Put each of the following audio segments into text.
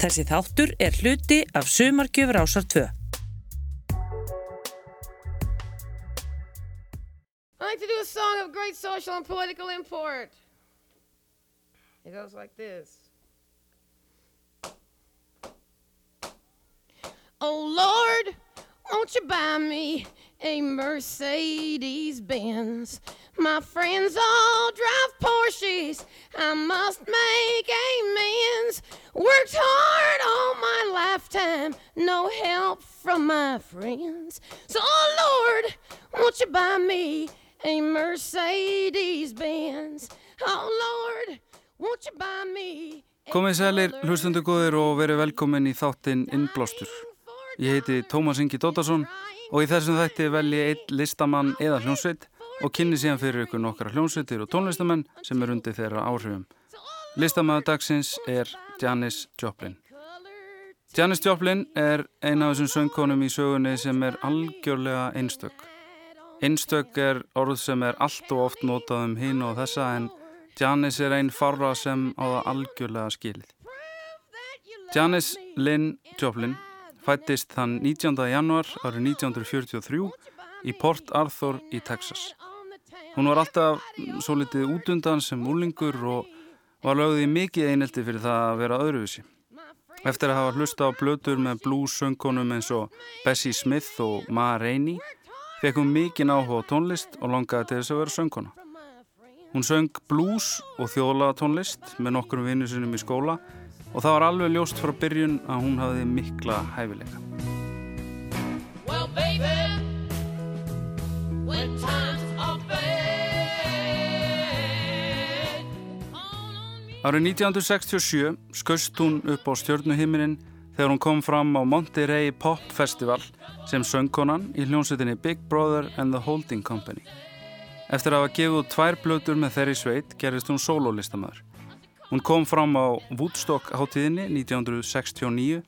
Þessi þáttur er hluti af Sumargjöfur ásar 2. I like to do a song of great social and political import. It goes like this. Oh Lord, won't you buy me a Mercedes Benz? My friends all drive Porsches. I must make amends. Worked hard all my lifetime, no help from my friends. So, oh Lord, won't you buy me a Mercedes Benz? Oh Lord, won't you buy me Komið sælir, hlustundu góðir og verið velkomin í þáttinn Innblástur. Ég heiti Tómas Ingi Dóttarsson og í þessum þætti velji einn listamann eða hljónsveit og kynni síðan fyrir ykkur nokkra hljónsveitir og tónlistamenn sem er undir þeirra áhrifum. Listamæðu dagsins er Janis Joplin. Janis Joplin er eina af þessum söngkonum í sögunni sem er algjörlega einstök. Einstök er orð sem er allt og oft notað um hinn og þessa en Janis er einn farra sem á það algjörlega skilið. Janis Lynn Joplin fættist þann 19. januar árið 1943 í Port Arthur í Texas. Hún var alltaf svo litið útundan sem úlingur og var lögðið mikið einelti fyrir það að vera öðruvísi. Eftir að hafa hlusta á blötur með blues söngkonum eins og Bessie Smith og Ma Rainey fekk hún mikið áhuga á tónlist og longaði til þess að vera söngkona. Hún söng blues og þjóðlaga tónlist með nokkrum vinnu sinum í skóla og það var alveg ljóst frá byrjun að hún hafði mikla hæfileika. Well, baby, Árið 1967 skust hún upp á stjórnuhiminin þegar hún kom fram á Monterey Pop Festival sem söngkonan í hljómsveitinni Big Brother and the Holding Company. Eftir að hafa gefið tvær blötur með þeirri sveit gerist hún sololistamöður. Hún kom fram á Woodstock hátíðinni 1969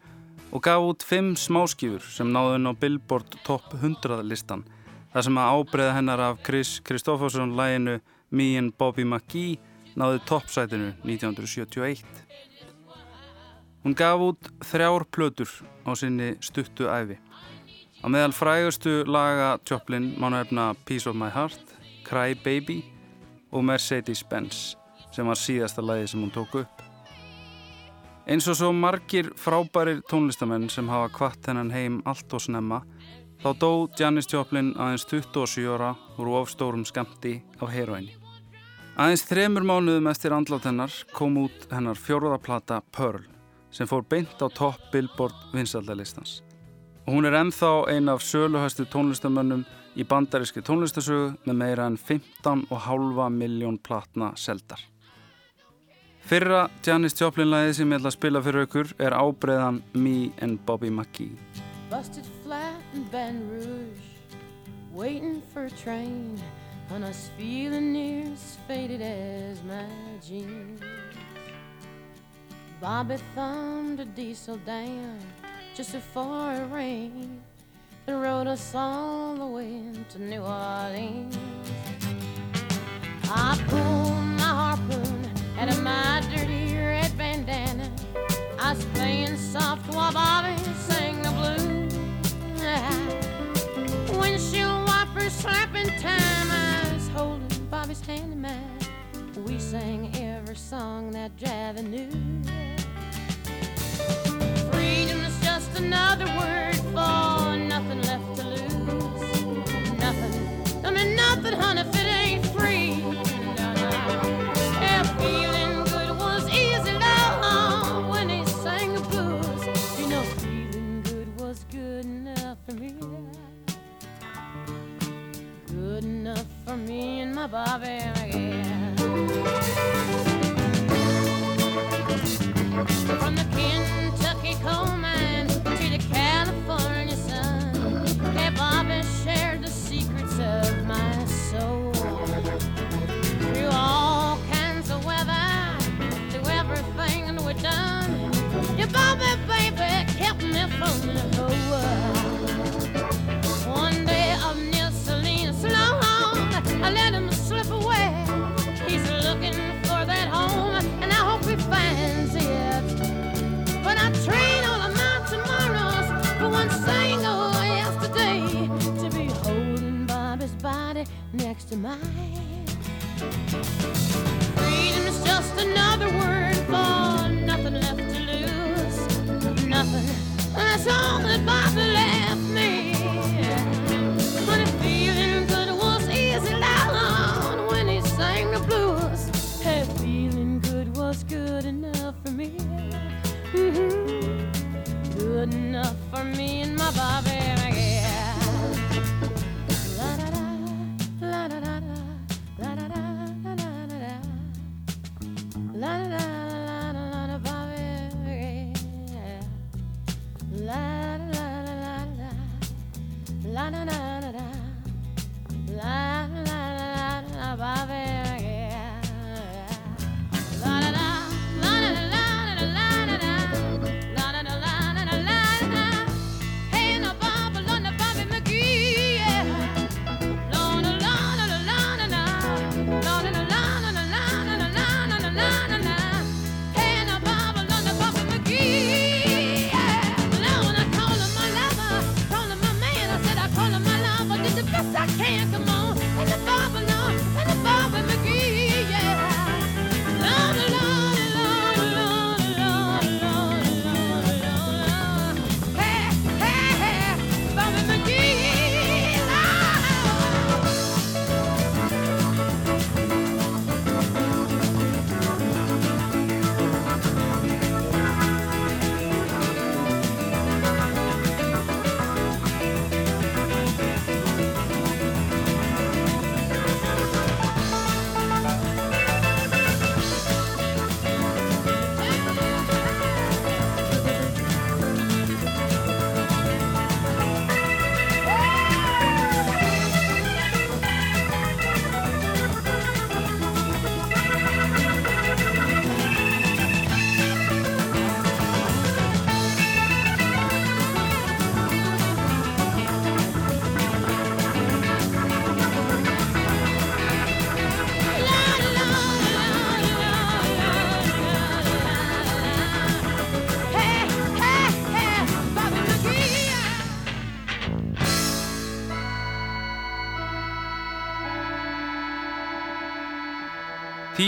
og gaf út fimm smáskýfur sem náðu henn á Billboard Top 100 listan þar sem að ábreyða hennar af Chris Kristoffersson læginu Me and Bobby McGee náði toppsætinu 1971. Hún gaf út þrjár plötur á sinni stuttu æfi. Á meðal frægustu laga Joplin má nefna Piece of My Heart, Cry Baby og Mercedes-Benz sem var síðasta lagi sem hún tók upp. Eins og svo margir frábærir tónlistamenn sem hafa kvart hennan heim allt og snemma þá dó Janis Joplin aðeins 27 ára úr ofstórum skamti á heroinni. Aðeins þremur mánuðum eftir andlátt hennar kom út hennar fjóruðaplata Pearl sem fór beint á topp Billboard vinsaldalistans. Og hún er ennþá ein af söluhæstu tónlistamönnum í bandaríski tónlistasögu með meira en 15,5 miljón platna seldar. Fyrra Janis Joplin lagið sem ég ætla að spila fyrir aukur er ábreyðan Me and Bobby McGee. Flat in Baton Rouge Waiting for a train On us feeling near as faded as my jeans Bobby thumbed a diesel down just before it rained and rode us all the way to New Orleans. I pulled my harpoon out of my dirty red bandana. I was playing soft while Bobby sang every song that Javi knew. Freedom's just another word for nothing left to lose. Nothing, I mean nothing, honey, if it ain't free. Yeah, feeling good was easy, love, when he sang the blues. You know, feeling good was good enough for me. Good enough for me and my Bobby to mine. Freedom is just another word for nothing left to lose. Nothing. That's all that Bobby left me. But feeling good was easy down when he sang the blues. Hey, feeling good was good enough for me. Mm-hmm. Good enough for me and my Bobby.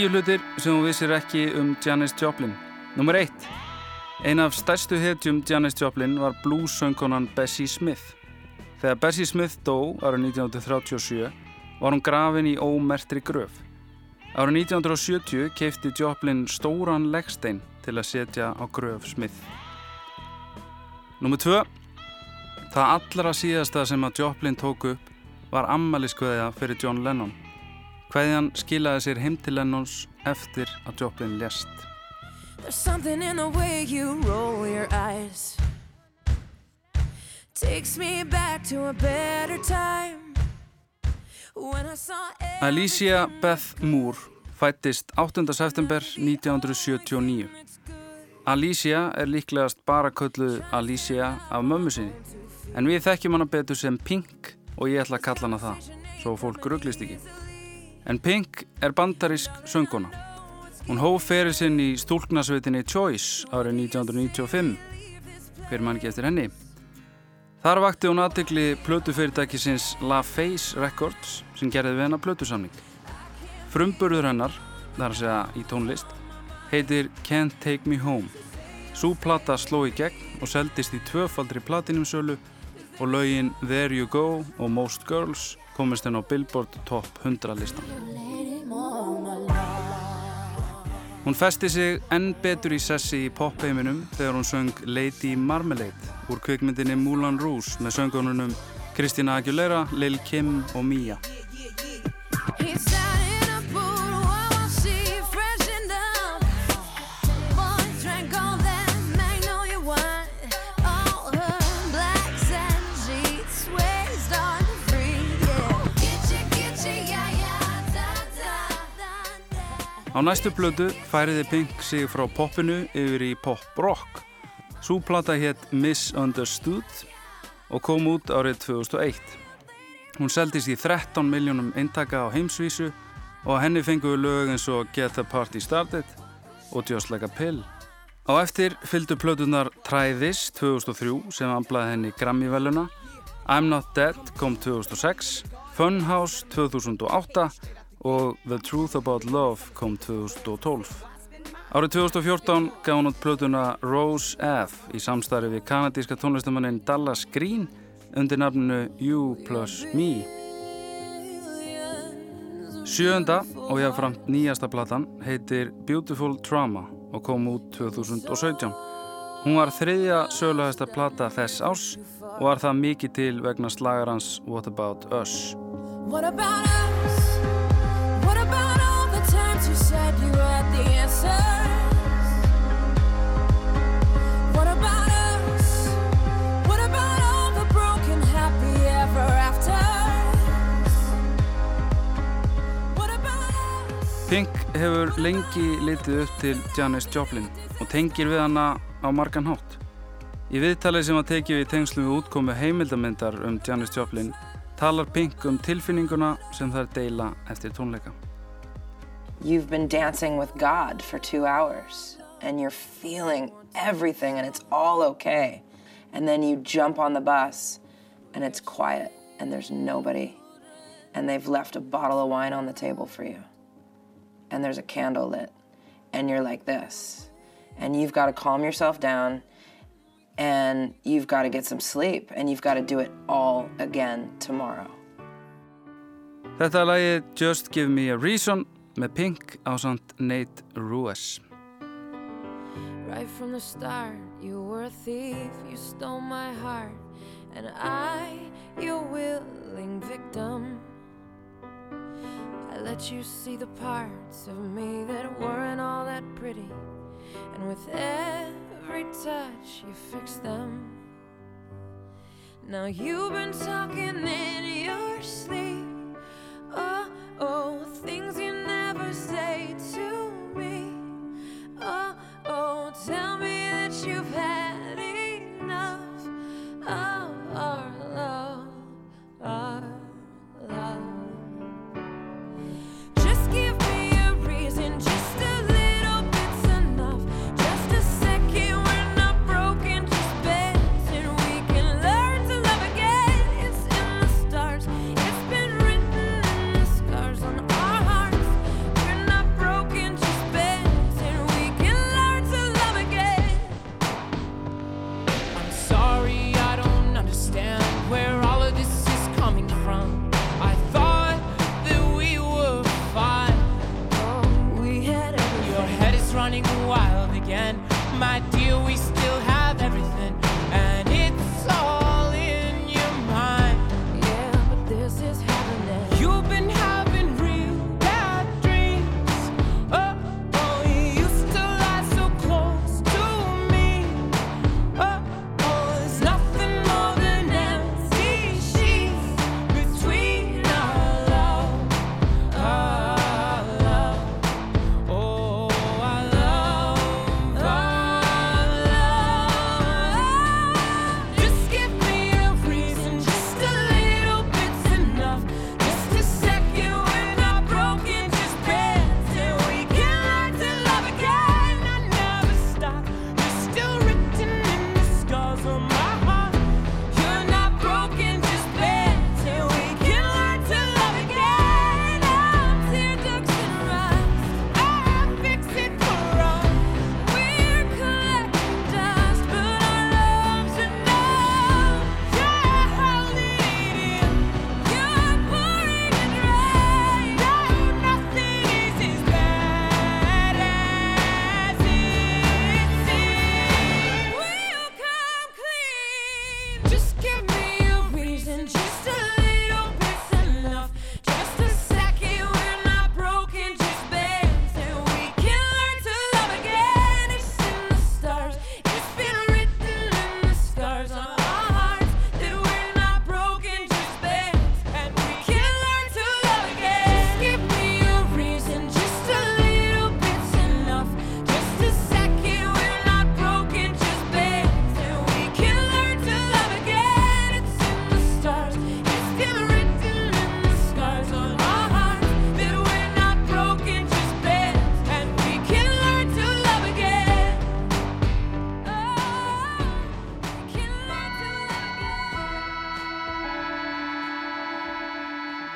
Tíu hlutir sem þú vissir ekki um Janis Joplin. Númer eitt. Ein af stærstu hetjum Janis Joplin var blues-söngunan Bessie Smith. Þegar Bessie Smith dó árið 1937 var hún grafin í ómertri gröf. Árið 1970 keifti Joplin stóran leggstein til að setja á gröf Smith. Númer tvö. Það allra síðasta sem að Joplin tók upp var ammaliskveðja fyrir John Lennon. Kveðjan skilaði sér heim til Lennons eftir að Joplin lést. There's something in the way you roll your eyes. Takes me back to a better time. Alicia Beth Moore fættist 8. september 1979. Alicia er líklegast bara kölluð Alicia af mömmu sinni. En við þekkjum hana betur sem Pink og ég ætla að kalla hana það, svo fólk rugglist ekki. En Pink er bandarísk sönguna. Hún hóf ferið sinn í stúlknasveitinni Choice árið 1995. Hver mann eftir henni? Þar vakti hún aðtegli plötufyrirtækisins La Face Records sem gerði við hennar plötusamning. Frumburður hennar, þar að segja í tónlist, heitir Can't Take Me Home. Sú plata sló í gegn og seldist í tvöfaldri platinumsölu og lögin There You Go og Most Girls komist henn á Billboard Top 100 listan. Hún festi sig enn betur í sessi í popheiminum þegar hún söng Lady Marmalade úr kvikmyndinni Moulin Rouge með söngununum Kristina Aguilera, Lil Kim og Mia. Á næstu blödu færiði Pink sig frá poppinu yfir í pop-rock. Sú plata hétt Misunderstood og kom út árið 2001. Hún seldist í 13 miljónum eintaka á heimsvísu og henni fenguðu lög eins og Get the Party Started og Just Like a Pill. Á eftir fylgdu plötunar Try This 2003 sem amlaði henni Grammy-veluna, I'm Not Dead kom 2006 Funhouse 2008 og The Truth About Love kom 2012. Árið 2014 gaf hún út plötuna Rose F í samstarfi við kanadíska tónlistamannin Dallas Green undir nafninu You Plus Me. Sjöunda og ég haf framt nýjasta platan heitir Beautiful Trauma og kom út 2017. Hún var þriðja sögulegasta plata þess ás og var það mikið til vegna slagarans What About Us. What about us? Pink hefur lengi litið upp til Janis Joplin og tengir við hana á margan hátt. Í viðtalið sem að tekið við tengslu við útkomu heimildamindar um Janis Joplin talar Pink um tilfinninguna sem þær deila eftir tónleika. You've been dancing with God for two hours and you're feeling everything and it's all okay. And then you jump on the bus and it's quiet and there's nobody. And they've left a bottle of wine on the table for you. And there's a candle lit. And you're like this. And you've got to calm yourself down and you've got to get some sleep and you've got to do it all again tomorrow. Þetta er lagið Just Give Me a Reason með Pink á samt Nate Ruess. Right from the start, you were a thief, you stole my heart, and I, your willing victim. I let you see the parts of me that weren't all that pretty, and with every touch, you fix them. Now you've been talking in your sleep. Oh, oh, things you never say to me. Oh, oh, tell me that you've had enough of our love, our love.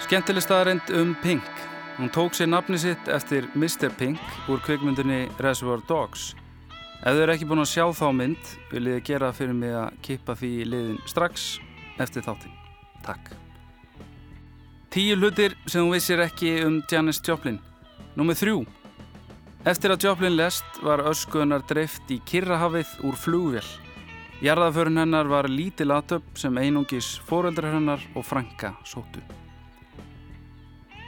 Skemmtileg staðarind um Pink. Hún tók sér nafni sitt eftir Mr. Pink úr kvikmyndinni Reservoir Dogs. Ef þau eru ekki búin að sjá þá mynd, vil ég gera fyrir mig að kippa því í liðin strax eftir þáttin. Takk. Tíu hlutir sem þú vissir ekki um Janis Joplin. Númer þrjú. Eftir að Joplin lest var öskuðunar dreift í Kirrahafið úr flugvél. Jarðaförun hennar var lítil aðtöp sem einungis foreldrar hennar og frænka sóttu.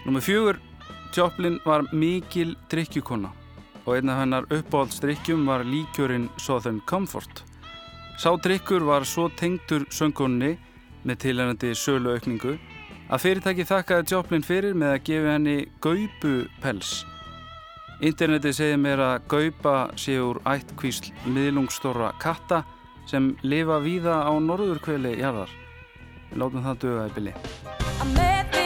Númer fjögur. Joplin var mikil drikkjukonna og einn af hennar uppáhaldsdrykkjum var líkjörinn Southern Comfort. Sá drykkur var svo tengdur söngkonni með tilhengandi sölu aukningu að fyrirtæki þakkaði Joplin fyrir með að gefa henni gaupupels. Interneti segir mér að gaupa sé úr ættkvísl miðlungstóra katta sem lifa víða á norðurkveli jarðar. Látum það döga í bylli.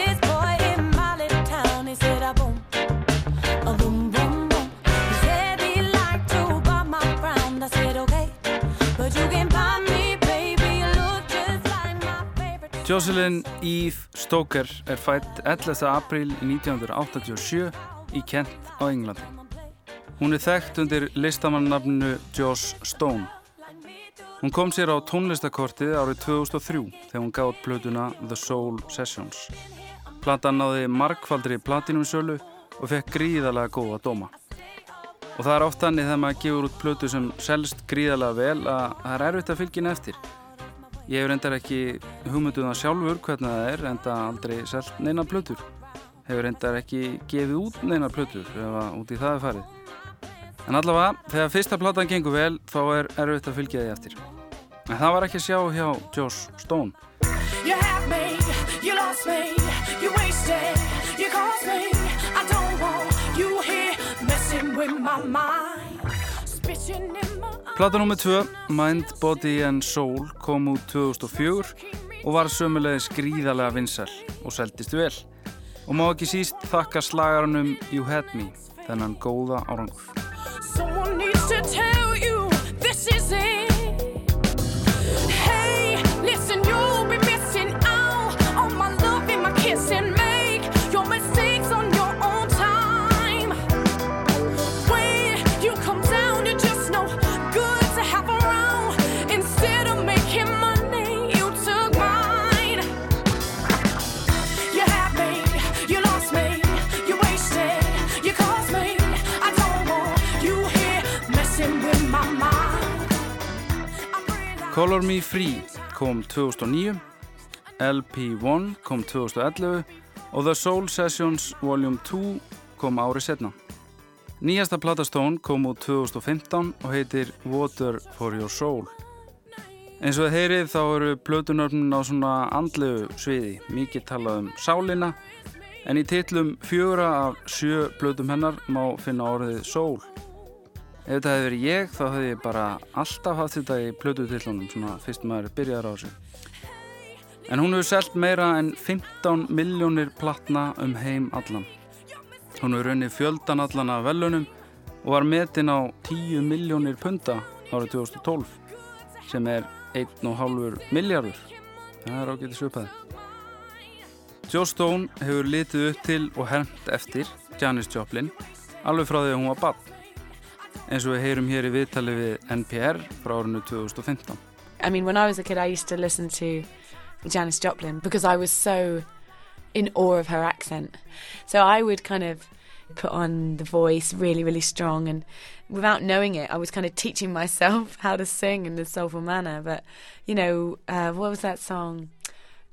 Jocelyn Eve Stoker er fætt 11. apríl 1987 í Kent á Englandi. Hún er þekkt undir listamannafninu Joss Stone. Hún kom sér á tónlistakortið árið 2003 þegar hún gátt plötuna The Soul Sessions. Platan náði markfaldri platinumsölu og fekk gríðalega góða dóma. Og það er oft þannig þegar maður gefur út plötu sem selst gríðalega vel að það er erfitt að fylgja henni eftir. Ég hefur endar ekki hugmynduð það sjálfur hvernig það er, enda aldrei selt neina plötur. Hefur endar ekki gefið út neina plötur ef að út í það er farið. En allavega, þegar fyrsta platan gengur vel, þá er erfitt að fylgja því eftir. En það var ekki að sjá hjá Joss Stone. You have me, you lost me, you wasted, you cost me. I don't want you here messing with my mind. Spitting in my Plata nr. 2, Mind, Body and Soul, kom út 2004 og var sömulegis gríðarlega vinsæl og seldist vel. Og má ekki síst þakka slagaranum You Had Me, þennan góða árangur. Color Me Free kom 2009, LP1 kom 2011 og The Soul Sessions Volume 2 kom árið setna. Nýjasta platastón kom út 2015 og heitir Water for Your Soul. Eins og þið heyrið þá eru plötunörnum á svona andlegu sviði, mikið talað um sálina, en í titlum fjögra af sjö plötum hennar má finna orðið sól. Ef þetta hefði verið ég þá hefði ég bara alltaf haft þetta í plötutillunum svona fyrst maður byrjar á þessu. En hún hefur selt meira en 15 miljónir platna um heim allan. Hún hefur runnið fjöldan allan af velunum og var metin á 10 miljónir punta árið 2012 sem er 1,5 miljardur. Það er ágætið svipaði. Joe Stone hefur litið upp til og hermt eftir Janis Joplin alveg frá því að hún var barn eins og við heyrum hér í viðtali við NPR frá árinu 2015. I mean, when I was a kid, I used to listen to Janis Joplin because I was so in awe of her accent. So I would kind of put on the voice really, really strong, and without knowing it, I was kind of teaching myself how to sing in this soulful manner. But you know, uh, what was that song?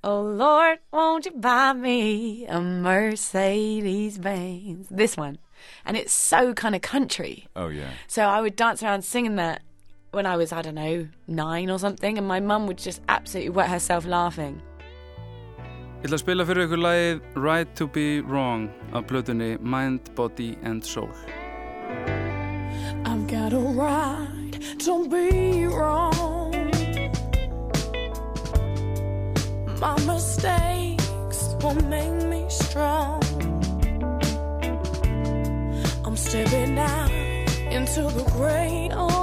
Oh Lord, won't you buy me a Mercedes Benz? This one, and it's so kind of country. Oh yeah. So I would dance around singing that when I was, I don't know, nine or something, and my mum would just absolutely wet herself laughing. Ég ætla að spila fyrir ykkur lagið Right to be Wrong af blötunni Mind, Body and Soul. I've got a right to be wrong. My mistakes will make me strong. I'm stepping out into the great oh,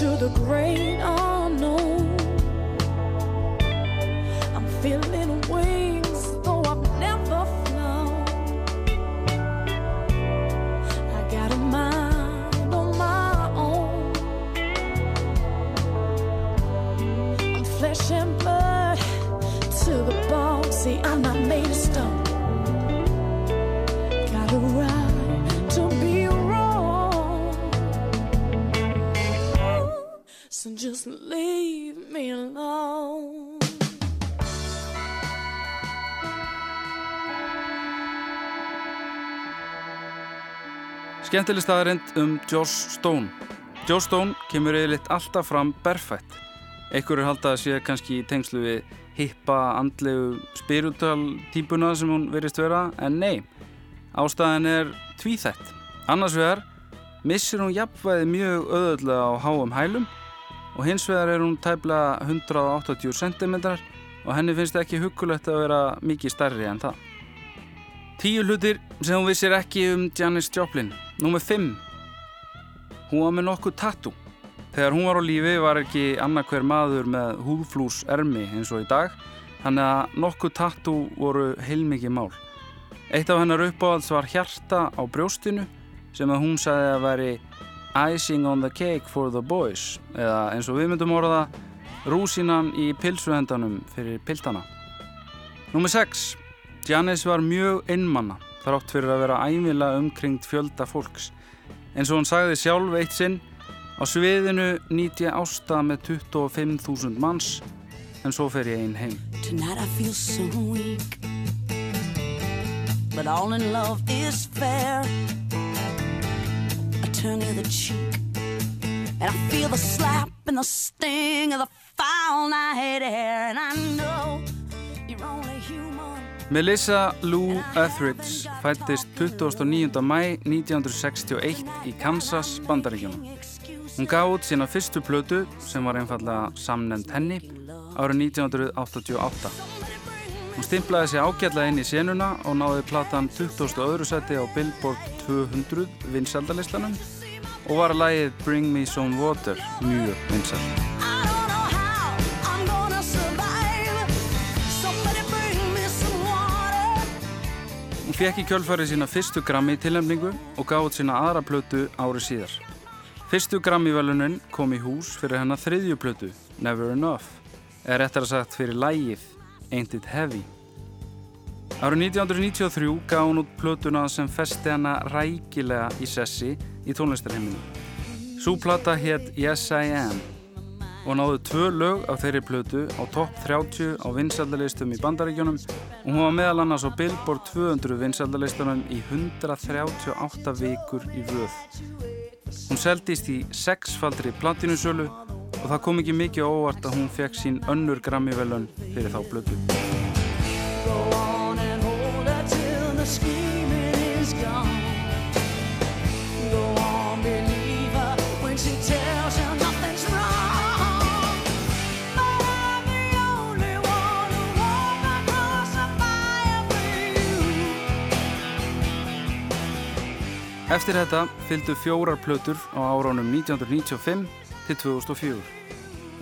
into the great Skemmtileg staðarind um Joss Stone. Joss Stone kemur eðlitt alltaf fram berfætt. Einhverjur halda að sé kannski í tengslu við hippa, andlegu, spiritual típuna sem hún verist vera, en nei. Ástæðan er tvíþætt. Annars vegar missir hún jafnvæði mjög öðvöldlega á háum hælum og hins vegar er hún tæplega 180 cm og henni finnst ekki huggulegt að vera mikið stærri en það. Tíu hlutir sem hún vissir ekki um Janis Joplin. Númer 5. Hún var með nokkuð tattoo. Þegar hún var á lífi var ekki annað hver maður með húðflús ermi eins og í dag, þannig að nokkuð tattoo voru heilmikið mál. Eitt af hennar uppáhalds var hjarta á brjóstinu sem að hún sagði að veri icing on the cake for the boys eða eins og við myndum orða rúsinan í pilsuhendanum fyrir piltana. Númer 6. Janis var mjög einmanna þrátt fyrir að vera æmilega umkringt fjölda fólks. Eins og hún sagði sjálf eitt sinn á sviðinu nýt ég ásta með 25.000 manns en svo fer ég einn heim. Tonight I feel so weak. But all in love is fair. I turn the other cheek. And I feel the slap and the sting of the foul night air. And I know you're only. Melissa Lou Etheridge fættist 29. mæ 1961 í Kansas, Bandaríkjunum. Hún gaf út sína fyrstu plötu sem var einfallega samnefnd henni árið 1988. Hún stimplaði sig ágætlega inn í senuna og náði platan 20. öðru seti á Billboard 200 vinsaldalistanum og var að lagið Bring Me Some Water mjög vinsald. Fekk í kjölfarið sína fyrstu Grammy tilnefningu og út sína aðra plötu árið síðar. Fyrstu Grammy-velunin kom í hús fyrir hennar þriðju plötu, Never Enough, eða réttar að sagt fyrir lægið Ain't It Heavy. Árið 1993 gaf hún út plötuna sem festi hana rækilega í sessi í tónlistarheiminu. Sú plata hétt Yes I Am og náðu tvö lög af þeirri plötu á topp 30 á vinsaldalistum í bandaríkjunum og hún var meðal annars á Billboard 200 vinsaldalistunum í 138 vikur í vöð. Hún seldist í sexfaldri platinusölu og það kom ekki mikið óvart að hún fekk sín önnur Grammy-velun fyrir þá blödu. Eftir þetta fylgdu fjórar plötur á áránum 1995 til 2004.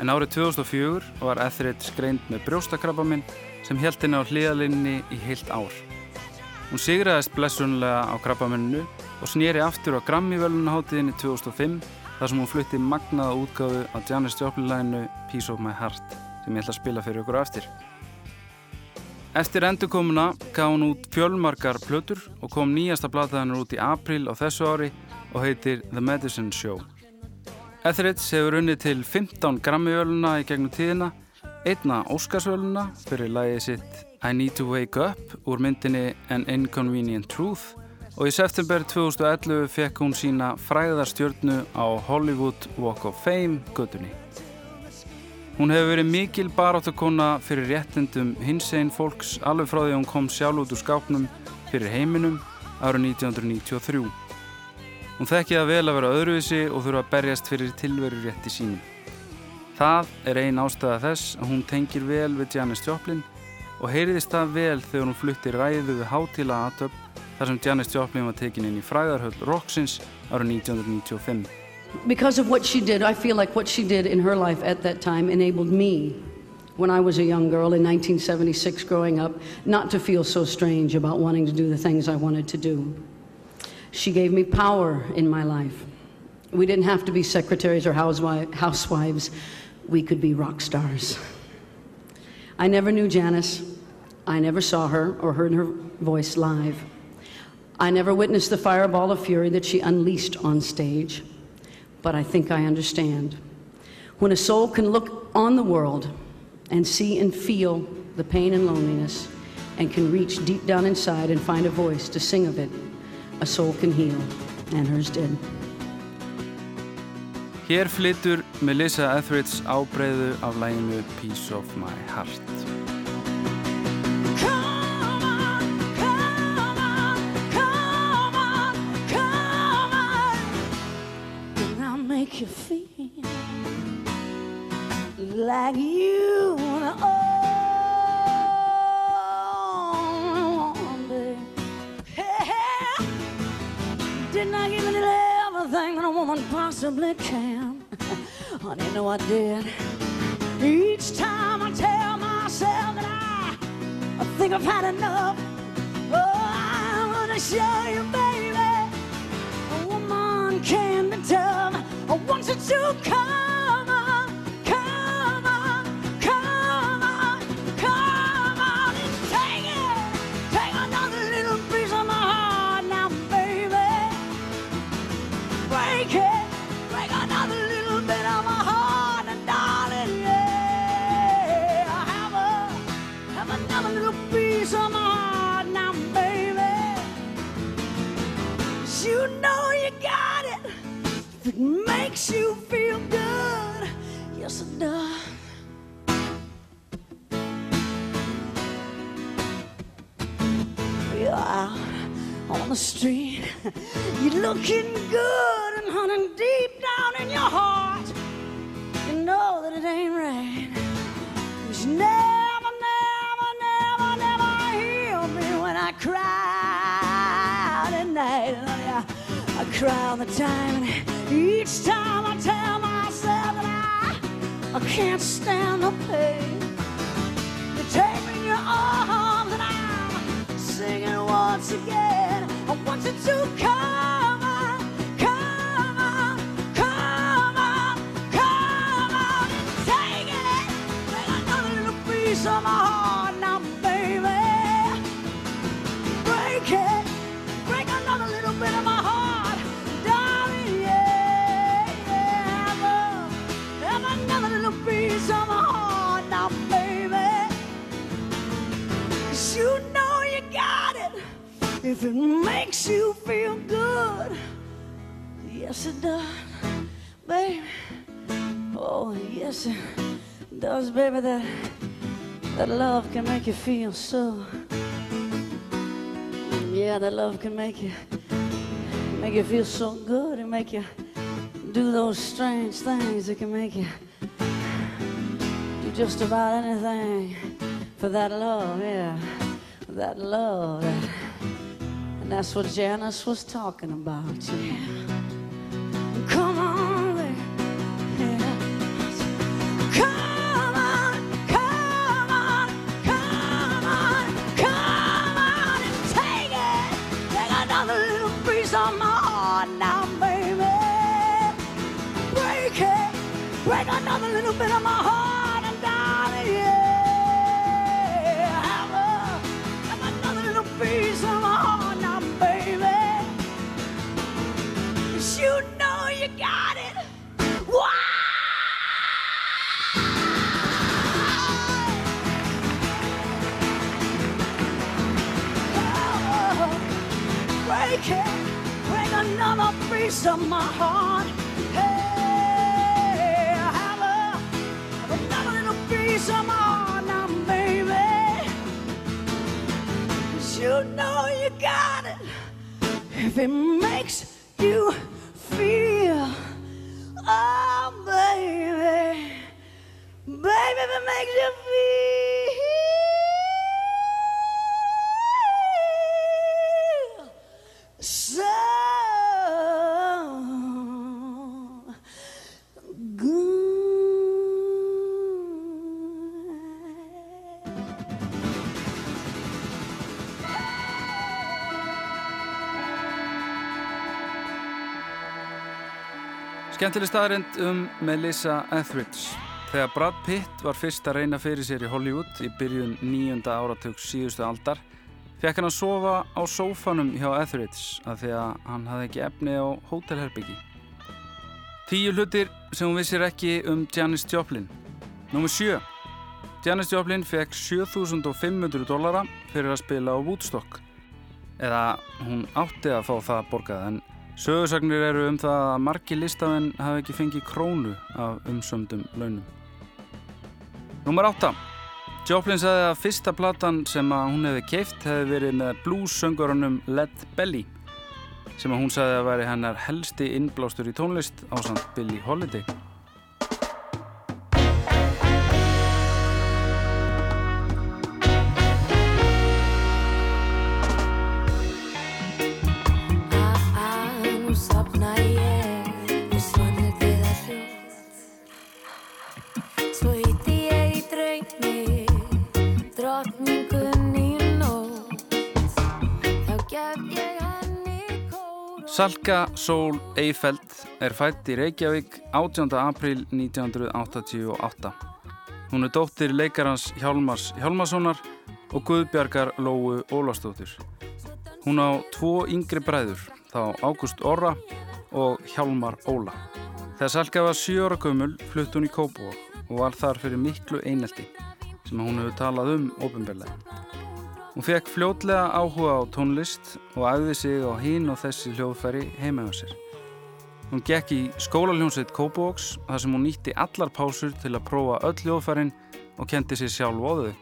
En árið 2004 var Etheridge greind með brjóstakrabbaminn sem held henni á hliðalinni í heilt ár. Hún sigraðist blessunlega á krabbaminninu og snýri aftur á Grammy-völunaháttiðinni 2005 þar sem hún flutti magnaða útgáfu á Janis Joplin-læginu Piece of My Heart sem ég ætla að spila fyrir ykkur á eftir. Eftir endurkomuna gaf hún út fjölmarkar plötur og kom nýjasta blataðanur út í april á þessu ári og heitir The Medicine Show. Etheridge hefur unnið til 15 Grammy-völuna í gegnum tíðina, einna Óskarsvöluna fyrir lagið sitt I Need to Wake Up úr myndinni An Inconvenient Truth og í september 2011 fekk hún sína fræðarstjörnu á Hollywood Walk of Fame gödunni. Hún hefur verið mikil baráttakona fyrir réttindum hinsegin fólks alveg frá því að hún kom sjálf út úr skápnum fyrir heiminum árið 1993. Hún þekki það vel að vera öðruvísi og þurfa að berjast fyrir tilveru rétti sínum. Það er ein ástæða þess að hún tengir vel við Janis Joplin og heyriðist það vel þegar hún flutti ræðu við hátíla aðtöp þar sem Janis Joplin var tekin inn í fræðarhöll Roxins árið 1995. Because of what she did, I feel like what she did in her life at that time enabled me, when I was a young girl in 1976 growing up, not to feel so strange about wanting to do the things I wanted to do. She gave me power in my life. We didn't have to be secretaries or housewives, we could be rock stars. I never knew Janice. I never saw her or heard her voice live. I never witnessed the fireball of fury that she unleashed on stage, but I think I understand. When a soul can look on the world and see and feel the pain and loneliness and can reach deep down inside and find a voice to sing of it, a soul can heal, and hers did. Hér flytur Melissa Etheridge ábreyðu af læginu Piece of My Heart. You feel like you only one, hey. Didn't I give you everything that a woman possibly can? Honey, no, I did. Each time I tell myself that I I think I've had enough. Oh, I wanna show you, baby. A woman can be tough. I want you to come it does. You're out on the street, you're looking good, and honey, deep down in your heart, you know that it ain't right. 'Cause you never, never, never, never healed me when I cried at night. Honey, I, I cry all the time, can't stand the pain. You take me in your arms, and I'm singing once again. I want you to come on, come on, come on, come on and take it. Take another little piece of my heart if it makes you feel good. Yes, it does, baby. Oh, yes, it does, baby. That that love can make you feel so. Yeah, that love can make you make you feel so good and make you do those strange things that can make you do just about anything for that love. Yeah, that love. That, that's what Janice was talking about. Yeah. Come on. Yeah. Come on, come on, come on, come on and take it. Take another little piece of my heart now, baby. Break it, break another little bit of my heart and darling, yeah. Have, a, have another little piece of my another piece of my heart. Hey, a, have another little piece of my heart now, baby. 'Cause you know you got it. If it makes you feel, oh, baby, baby, if it makes you feel Skemmtileg staðarind um Melissa Etheridge. Þegar Brad Pitt var fyrst að reyna fyrir sér í Hollywood í byrjun nýjunda áratug síðustu aldar, fekk hann að sofa á sófanum hjá Etheridge af því að hann hafði ekki efni á hótelherbyggi. Tíu hlutir sem hún vissir ekki um Janis Joplin. Númer 7. Janis Joplin fekk 7500 dollara fyrir að spila á Woodstock. Eða hún átti að fá það borgað en sögursagnir eru um það að margi listamenn hafi ekki fengið krónu af umsömdum launum. Númer 8. Joplin sagði að fyrsta platan sem að hún hefði keift hefði verið með blues-söngurunum Led Belly sem að hún sagði að væri hennar helsti innblástur í tónlist á samt Billie Holiday. Salka Sól Eifeld er fætt í Reykjavík 18. april 1988. Hún er dóttir leikarans Hjálmars Hjálmarssonar og Guðbjargar Lóu Ólafsdóttir. Hún á tvo yngri bræður, þá Ágúst Orra og Hjálmar Óla. Þegar Salka var 7 ára gömul flutt hún í Kópavog og var þar fyrir miklu einelti sem hún hefur talað um ofinberlega. Hún fekk fljótlega áhuga á tónlist og æfði sig á hinn og þessi hljóðfæri heima á sér. Hún gekk í skólaljónsveit Kópavóks þar sem hún nýtti allar pásur til að prófa öll hljóðfærin og kendi sér sjálf á þau.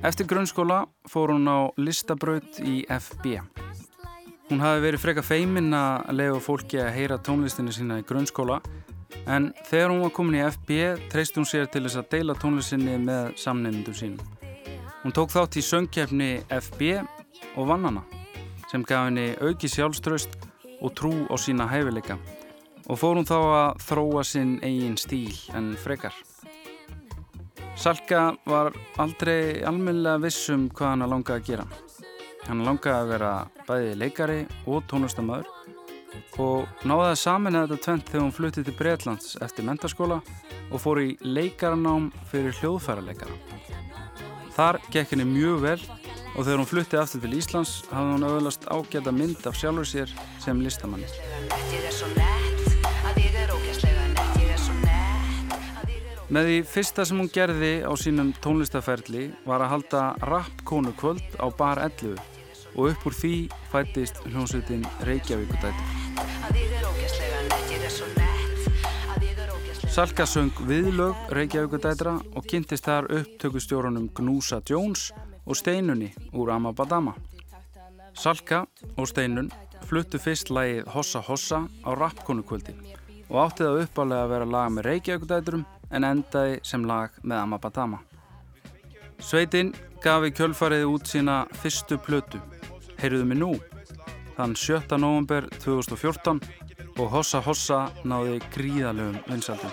Eftir grunnskóla fór hún á listabraut í FB. Hún hafi verið freka feiminn að lega fólki að heyra tónlistinni sína í grunnskóla en þegar hún var komin í FB treyst hún sér til þess að deila tónlistinni með samnefndum sínum. Hún tók þátt í söngkefni FB og vann hana sem gaf henni auki sjálfströst og trú á sína hæfileika og fór hún þá að þróa sinn eigin stíl en frekar. Salka var aldrei almennilega viss um hvað hann langaði að gera. Hann langaði að vera bæði leikari og tónlistamöður og náði að saminna þetta tvent þegar hún fluttið til Breitlands eftir mentaskóla og fór í leikaranám fyrir hljóðfæraleikara. Þar gekk henni mjög vel og þegar hún fluttið aftur til Íslands hafði hún auðvitað ágæta mynd af sjálfur sér sem listamanni. Með því fyrsta sem hún gerði á sínum tónlistaferli var að halda rappkónu kvöld á bar 11 og upp úr því fættist hljómsveitin Reykjavíkudætur. Salka söng viðlög Reykjavíkudætra og kynntist þar upptökustjórunum Gnúsa Jones og Steinunni úr Amabadama. Salka og Steinun fluttu fyrst lagið Hossa Hossa á rappkonukvöldi og átti það uppalega að vera lag með Reykjavíkudætrum en endaði sem lag með Amabadama. Sveitin gaf í kjölfarið út sína fyrstu plötu, Heyruðu mig nú, þann 7. november 2014 og Hossa Hossa náði gríðalögum vinsaldum.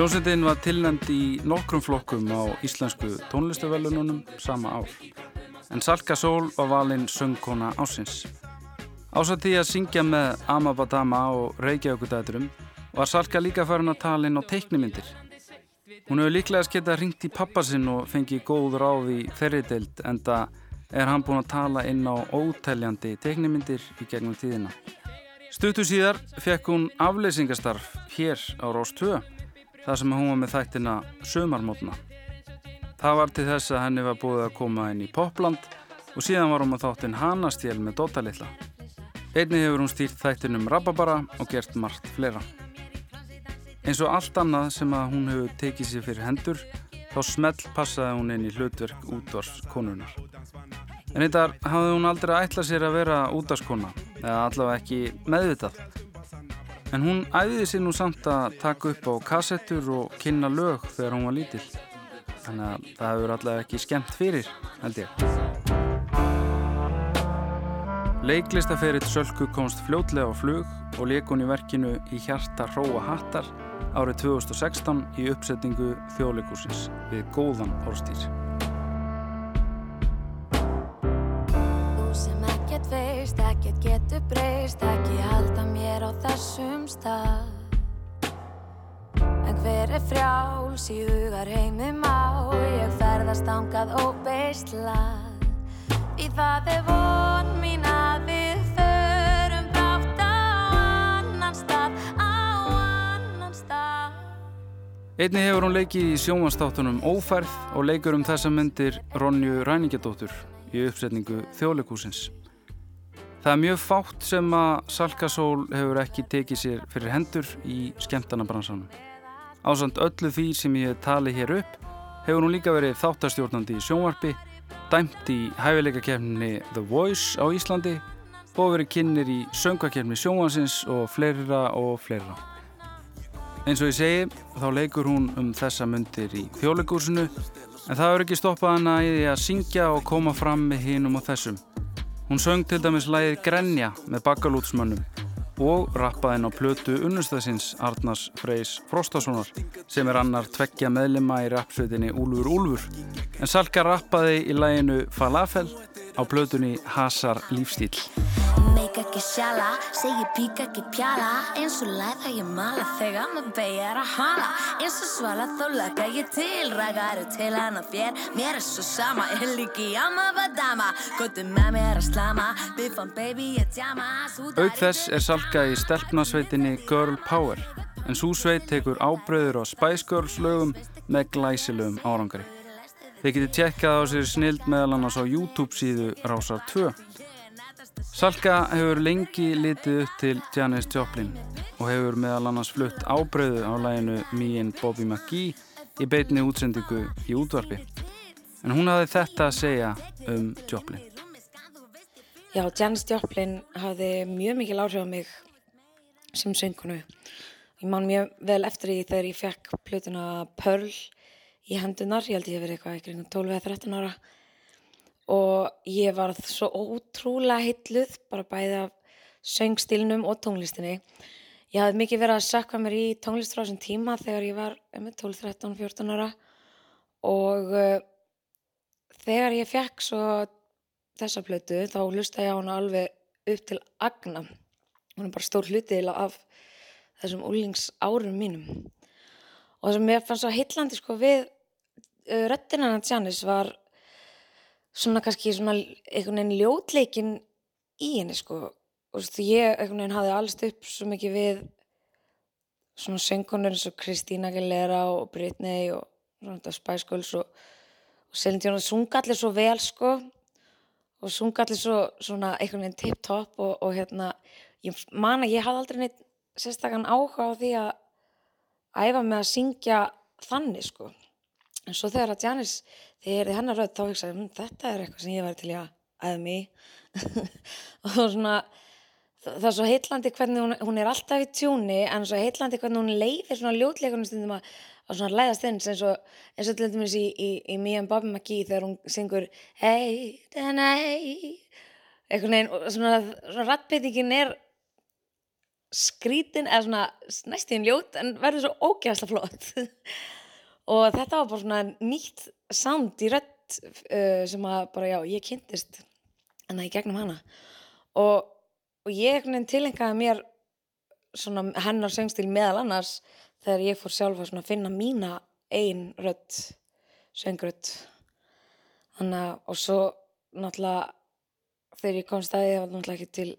Hljómsveitin var tilnæmt í nokkrum flokkum á íslensku tónlistavelununum sama ár. En Salka Sól var valinn söngkona ásins. Ásað því að syngja með Amabadama og Reykjavíkudæturum var Salka líka farin að tala inn á teiknimyndir. Hún hefur líklega sketa ringt í pappa sinn og fengið góð ráð í þeirri deild en það er hann búin að tala inn á óteljandi teiknimyndir í gegnum tíðina. Stuttu síðar fekk hún afleysingastarf hér á Rós 2 þar sem hún var með þættina Sumarmótna. Það var til þess að henni var búið að koma inn í Popland og síðan var hún með þáttinn Hanastjél með Dóta Lilla. Einni hefur hún stýrt þættinum Rababara og gert margt fleira. Eins og allt annað sem að hún hefur tekið sér fyrir hendur þá smell passaði hún inn í hlutverk útvars konunar. En þetta hafði hún aldrei ætlað sér að vera útvarskona eða allavega ekki meðvitað. En hún æðiði sér nú samt að taka upp á kassettur og kynna lög þegar hún var lítill. Þannig að það hefur allavega ekki skemmt fyrir, held ég. Leiklistaferill Sölku komst fljótlega á flug og leik hún í verkinu í hjarta Róa Hattar árið 2016 í uppsetningu þjóðleikursins við góðan orstýr. Þú sem ekkert veist, ekkert getur breyst, ekki halda mér á þessum stað. En hver er frjáls í hugar heimi má, ég ferðast ángað og beislað. Því það er von mín að Einni hefur hún leikið í sjónvastáttunum Ófærð og leikur um þessa myndir Ronju Ræningjadóttur í uppsetningu þjóðleikúsins. Það er mjög fátt sem að Salkasól hefur ekki tekið sér fyrir hendur í skemmtanabransanum. Ásand öllu því sem ég hef talið hér upp hefur hún líka verið þáttastjórnandi í sjónvarpi, dæmt í hæfileikakefninni The Voice á Íslandi og verið kynir í söngvakefni sjónvansins og fleira og fleira. Eins og ég segi, þá leikur hún um þessa myndir í þjóðleikúsinu en það er ekki stoppað hana í því að syngja og koma fram með hinum og þessum. Hún söng til dæmis lægið Grenja með bakalútsmönnum og rappaði inn á plötu unnustæðsins Arnars Freys Frostasonar sem er annar tveggja meðlima í rapsveitinni Úlfur Úlfur en Salka rappaði í læginu Falafel á plötunni Hasar Lífstíl. Meik ekki sjala, segi pík ekki pjala Eins og læð að ég mala þegar maður beigjar að hala Eins og svala þá laka ég til Rægar til hana þér, mér er svo sama Er líki amma vadama Góttu með mér að slama Biffan baby ég djama Auk þess er Salka í stelpnasveitinni Girl Power. En svo sveit tekur ábröður á Spice Girls lögum með glæsilegum árangari. Þið getið tjekkað á sér snild meðal annars á YouTube síðu Rásar 2. Salka hefur lengi litið upp til Janis Joplin og hefur meðal annars flutt ábröðu á læginu and Bobby McGee í beitni útsendingu í útvarpi. En hún hafði þetta að segja um Joplin. Já, Janis Joplin hafði mjög mikil áhrif á mig sem söngunu. Ég man mjög vel eftir því þegar ég fekk plötuna Pearl í hendunar, ég held ég hef verið eitthvað ekki 12 eða 13 ára og ég var svo ótrúlega heitluð bara bæði af söngstílnum og tónlistinni. Ég hafði mikið verið að sakka mér í tónlist frá þessum tíma þegar ég var um 12, 13, 14 ára og uh, þegar ég fekk svo þessa plötu þá hlusta ég á hana alveg upp til agna. Hún er bara stór hluti af þessum úlings árum mínum. Og það sem mér fannst svo heitlandi sko við uh, röddina hann Janis var svona kannski svona einhvern veginn ljótleikin í henni sko. Og þú veist, ég einhvern veginn hafði allst upp svo mikið við svona söngunur eins og Christina Aguilera og Britney og svona Spice Girls og, og Dion. Sunga allir svo vel sko. Og sunga allir svo svona einhvern veginn tip-top og, og hérna ég man að ég hafði aldrei neitt sérstakann áhuga á því að æfa með að syngja þannig sko. En svo þegar að Janis þegar ég er hennar rödd þá hugsaði hm, þetta er eitthvað sem ég væri til að æfa mig í." og svona það er svo heitlandi hvernig hún, hún er alltaf í tjúni en svo heitlandi hvernig hún leiðir svona ljótleikunum stundum að, að svona læðast inn eins og, eins og til dæmis í, í, í Me and Bobby McGee þegar hún syngur Hey, hey einhvern veginn og svona, svona rattbyttingin er skrítin eða svona næstíðin ljót en verður svo ógæðslega flott og þetta var bara svona nýtt sound í rödd uh, sem að bara já, ég kynntist en það í gegnum hana. Og, og ég tilengaði mér svona hennar söngstil meðal annars þegar ég fór sjálf að finna mína ein rödd söngrödd þannig að og svo náttúrulega þegar ég kom staðið það var náttúrulega ekki til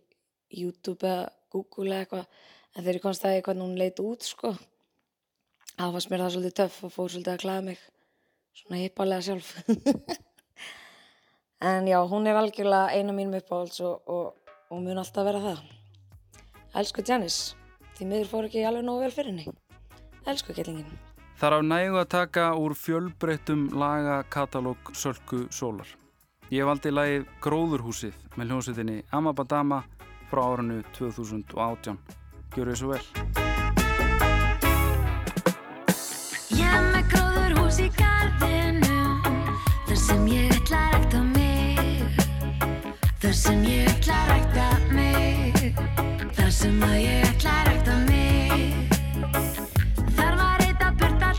YouTube eða Google eða eitthvað en þegar ég kom staðið hvernig hún leit út sko það fannst mér það svolítið töff og fór svolítið að klæða mig svona hippalega sjálf en já, hún er algjörlega eina mínum uppáhalds og, og, og mun alltaf vera það Elsku Janis því miður fór ekki alveg nógu vel fyrir henni Elsku kettlingin Það er af nægu að taka úr fjölbreyttum lagakatalóg Sölku Sólar. Ég valdi lagið Gróðurhúsið með hljómsveitinni Amabadama frá árinu 2018. Gjör þið svo vel. Sem ég rækta mig. Ætla að mig. Þar sem ég rækta mig. Eitt að byrta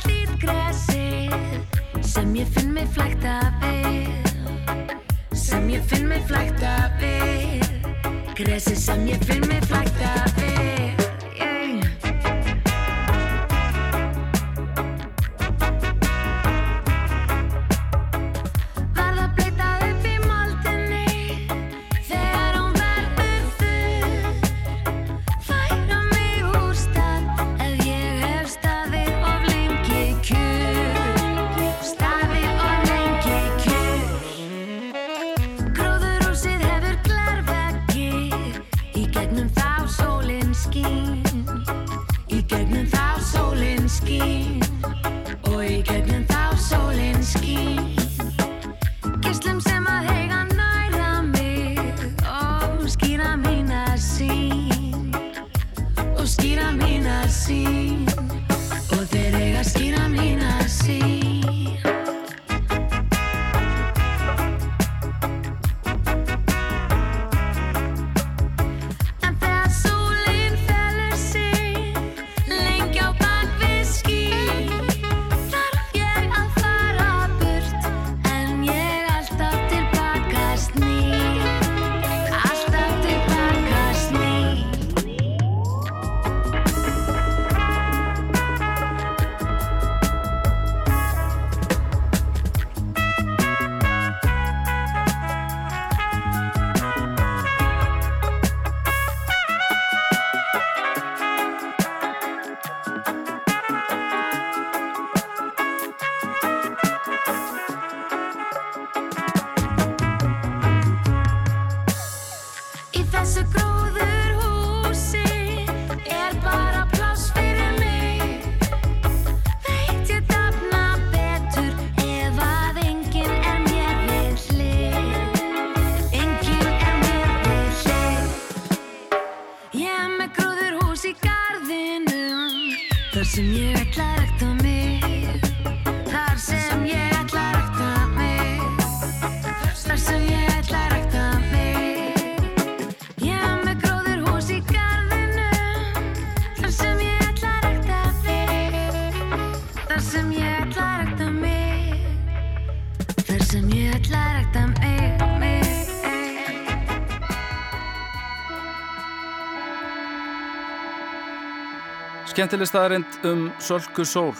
Skemmtileg staðarind um Sölku Sól.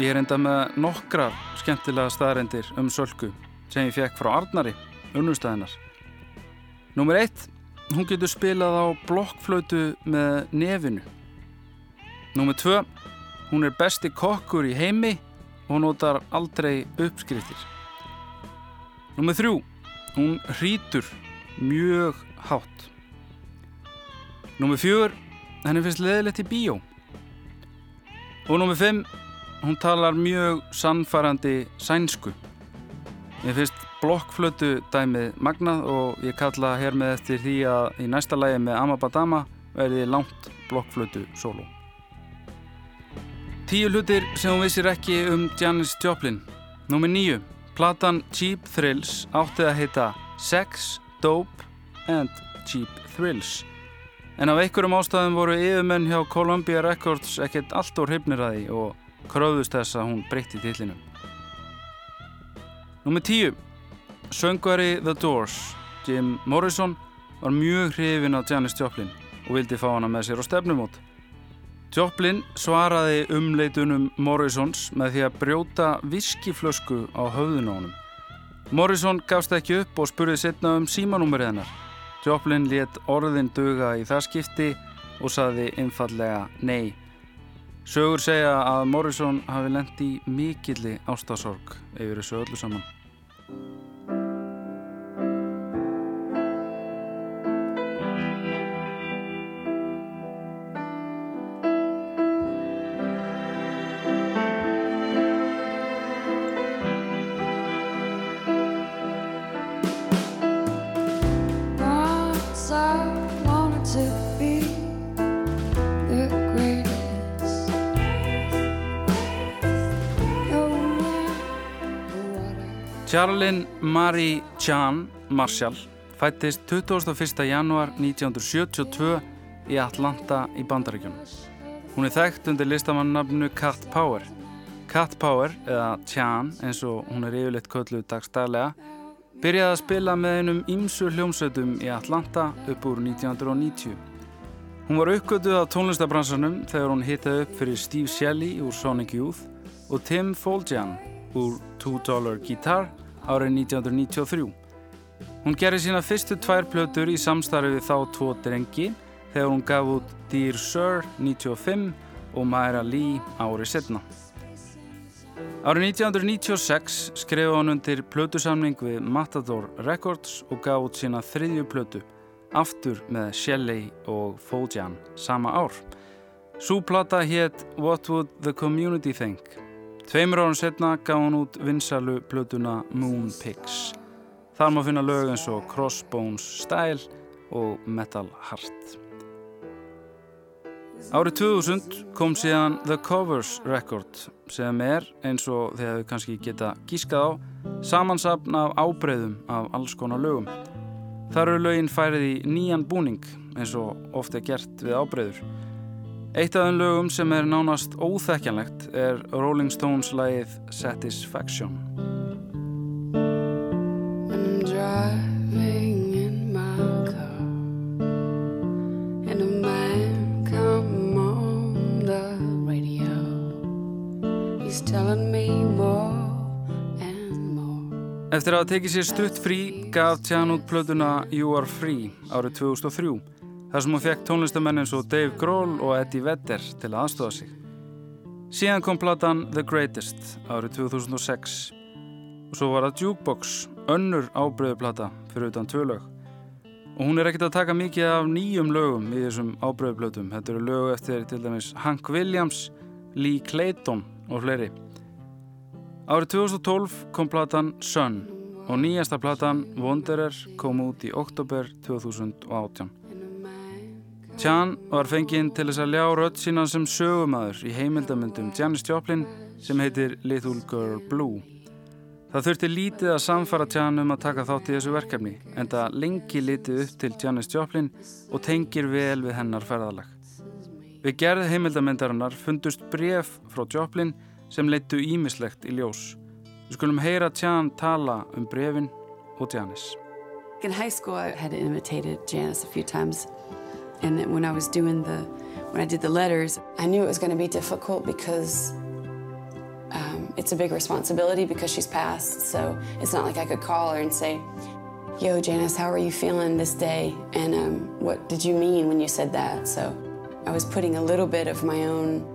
Ég er enda með nokkrar skemmtilega staðarindir um Sölku sem ég fekk frá Arnari, unnustæðinar. Númer eitt, hún getur spilað á blokkflötu með nefinu. Númer tvö, hún er besti kokkur í heimi og hún notar aldrei uppskriftir. Númer þrjú, hún hrítur mjög hátt. Númer fjögur, henni finnst leðilegt í bíó. Og númer fimm, hún talar mjög sannfærandi sænsku. Mér finnst blokkflötu dæmið magnað og ég kalla hér með eftir því að í næsta lægi með Amabadama verði langt blokkflötu solo. Tíu hlutir sem hún vissir ekki um Janis Joplin. Númer níu, platan Cheap Thrills átti að heita Sex, Dope and Cheap Thrills. En af einhverjum ástæðum voru yfirmenn hjá Columbia Records ekkert allt úr því og kröðust þess að hún breytti tillinum. Númer 10. Söngvari The Doors, Jim Morrison, var mjög hrifin á Janis Joplin og vildi fá hana með sér á stefnumót. Joplin svaraði umleitunum Morrisons með því að brjóta viskiflösku á höfðun á honum. Morrison gafst ekki upp og spurði setna um símanúmerið hennar. Joplin let orðin duga í það skipti og saði einfallega nei. Sögur segja að Morrison hafi lent í mikilli ástasorg yfir þessu öllu saman. Charlene Marie Chan Marshall fættist 21. januar 1972 í Atlanta í Bandaríkjunum. Hún er þekkt undir listamannafnu Cat Power. Cat Power, eða Chan eins og hún er yfirleitt kölluð dagstælega, byrjaði að spila með einum ýmsu hljómsveitum í Atlanta upp úr 1990. Hún var uppgötuð á tónlistabransanum þegar hún hittaði upp fyrir Steve Shelley úr Sonic Youth og Tim Foljan úr Two Dollar Guitar árið 1993. Hún gerði sína fyrstu tvær plötur í samstarfi við þá tvo drengi þegar hún gaf út Dear Sir 95 og Myra Lee árið setna. Árið 1996 skrifa hann undir plötusamning við Matador Records og gaf út sína þriðju plötu, aftur með Shelley og Foljan sama ár. Súplata hétt What Would the Community Think? Tveimur árum setna gaf hann út vinsalu plötuna Moon Pigs. Þar má finna lög eins og Crossbones Style og Metal Heart. Árið 2000 kom síðan The Covers Record sem er, eins og þið hefur kannski geta gískað á, samansapn af ábreyðum af alls konar lögum. Þar eru lögin færið í nýjan búning eins og oft er gert við ábreyður. Eitt af þeim lögum sem er nánast óþekkjanlegt er Rolling Stones lagið Satisfaction. Eftir að tekið sér stutt frí gaf Tjan út plötuna You Are Free árið 2003 þar sem hún fekk tónlistamenn eins og Dave Grohl og Eddie Vedder til að aðstofa sig. Síðan kom platan The Greatest árið 2006 og svo var það Jukebox, önnur ábreyðuplata fyrir utan tvö lög. Og hún er ekkert að taka mikið af nýjum lögum í þessum ábreyðuplötum. Þetta eru lög eftir til dæmis Hank Williams, Lee Clayton og fleiri. Árið 2012 kom platan Sun og nýjasta platan Wanderer kom út í oktober 2018. Chan var fenginn til þess að ljá rödd sína sem sögumæður í heimildamöndum Janis Joplin sem heitir Little Girl Blue. Það þurfti lítið að samfara Chan um að taka þátt í þessu verkefni en það lengi litið upp til Janis Joplin og tengir vel við hennar ferðalag. Við gerð heimildamöndarinnar fundust bref frá Joplin sem leittu ímislegt í ljós. Við skulum heyra Chan tala um brefin og Janis. In high school, I had imitated Janice a few times, and then when I was doing the, when I did the letters, I knew it was going to be difficult because um, it's a big responsibility because she's passed. So it's not like I could call her and say, "Yo, Janice, how are you feeling this day? And um, what did you mean when you said that?" So I was putting a little bit of my own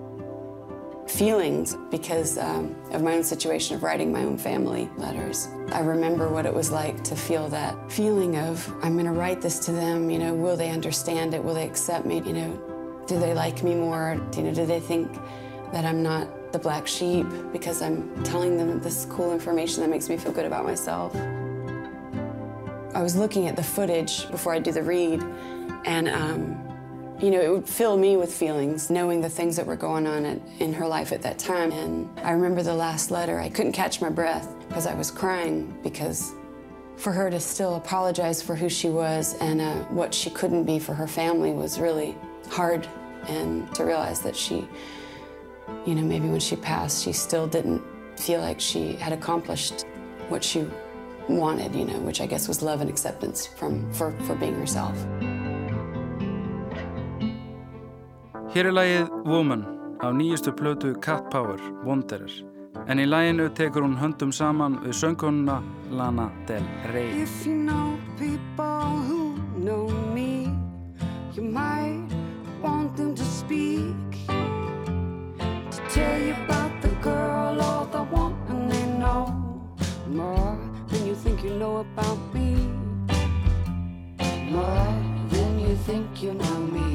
feelings because um, of my own situation of writing my own family letters. I remember what it was like to feel that feeling of, I'm going to write this to them, you know, will they understand it? Will they accept me? You know, do they like me more? You know, do they think that I'm not the black sheep because I'm telling them this cool information that makes me feel good about myself? I was looking at the footage before I do the read, and um, you know, it would fill me with feelings, knowing the things that were going on at, in her life at that time. And I remember the last letter, I couldn't catch my breath because I was crying because for her to still apologize for who she was and uh, what she couldn't be for her family was really hard. And to realize that she, you know, maybe when she passed, she still didn't feel like she had accomplished what she wanted, you know, which I guess was love and acceptance from, for, for being herself. Hér er lagið Woman á nýjustu plötu Cat Power, Wanderer. En í laginu tekur hún höndum saman við söngkonuna Lana Del Rey. If you know people who know me, you might want them to speak. To tell you about the girl or the woman they know more than you think you know about me. More than you think you know me.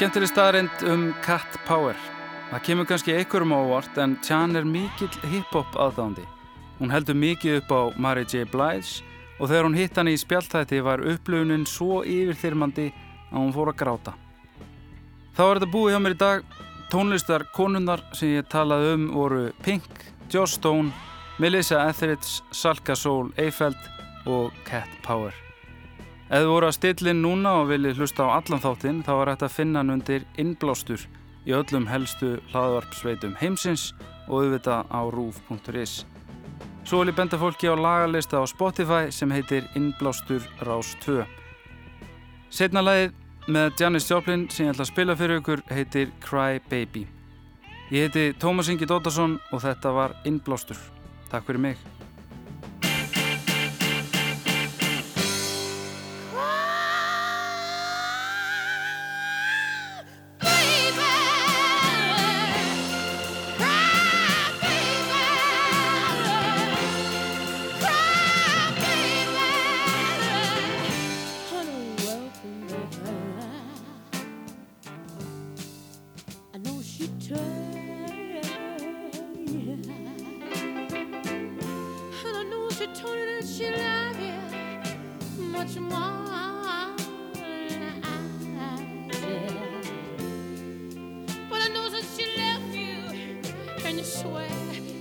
Skemmtileg staðarind um Cat Power. Það kemur kannski einhverjum á óvart en Chan er mikill hip-hop aðdándi. Hún heldur mikið upp á Mary J. Blige og þegar hún hitt hann í spjalltætti var upplöfunin svo yfirþyrmandi að hún fór að gráta. Þá er þetta búið hjá mér í dag. Tónlistar konunnar sem ég talaði um voru Pink, Joss Stone, Melissa Etheridge, Salka Soul Eiffeld og Cat Power. Ef þið voru að stillin núna og viljið hlusta á allan þáttinn þá er hægt að finna hann undir innblástur í öllum helstu hlaðvarpsveitum heimsins og auðvitað á rúf.is. Svo vil ég benda fólki á lagalista á Spotify sem heitir Innblástur Rás 2. Setna lagið með Janis Joplin sem ég ætla að spila fyrir ykkur heitir Cry Baby. Ég heiti Tómas Ingi Dóttarsson og þetta var Innblástur. Takk fyrir mig. She told you that she loved you much more than I. But I know that she left you, and you swear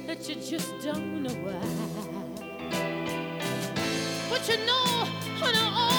that you just don't know why. But you know, I always,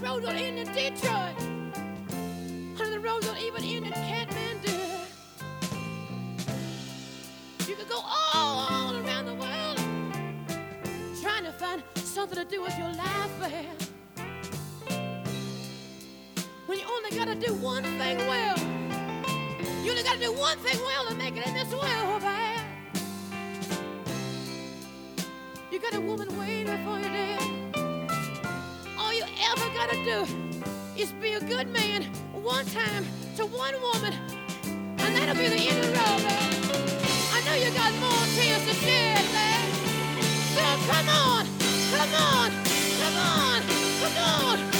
the road don't end in Detroit. Honey, the road don't even end in Kathmandu. You could go all around the world trying to find something to do with your life, babe. When you only gotta do one thing well. You only gotta do one thing well to make it in this world, babe. You got a woman waiting for you there. Ever gotta do is be a good man one time to one woman, and that'll be the end of the road, babe. I know you got more tears to shed, babe. So come on, come on, come on, come on,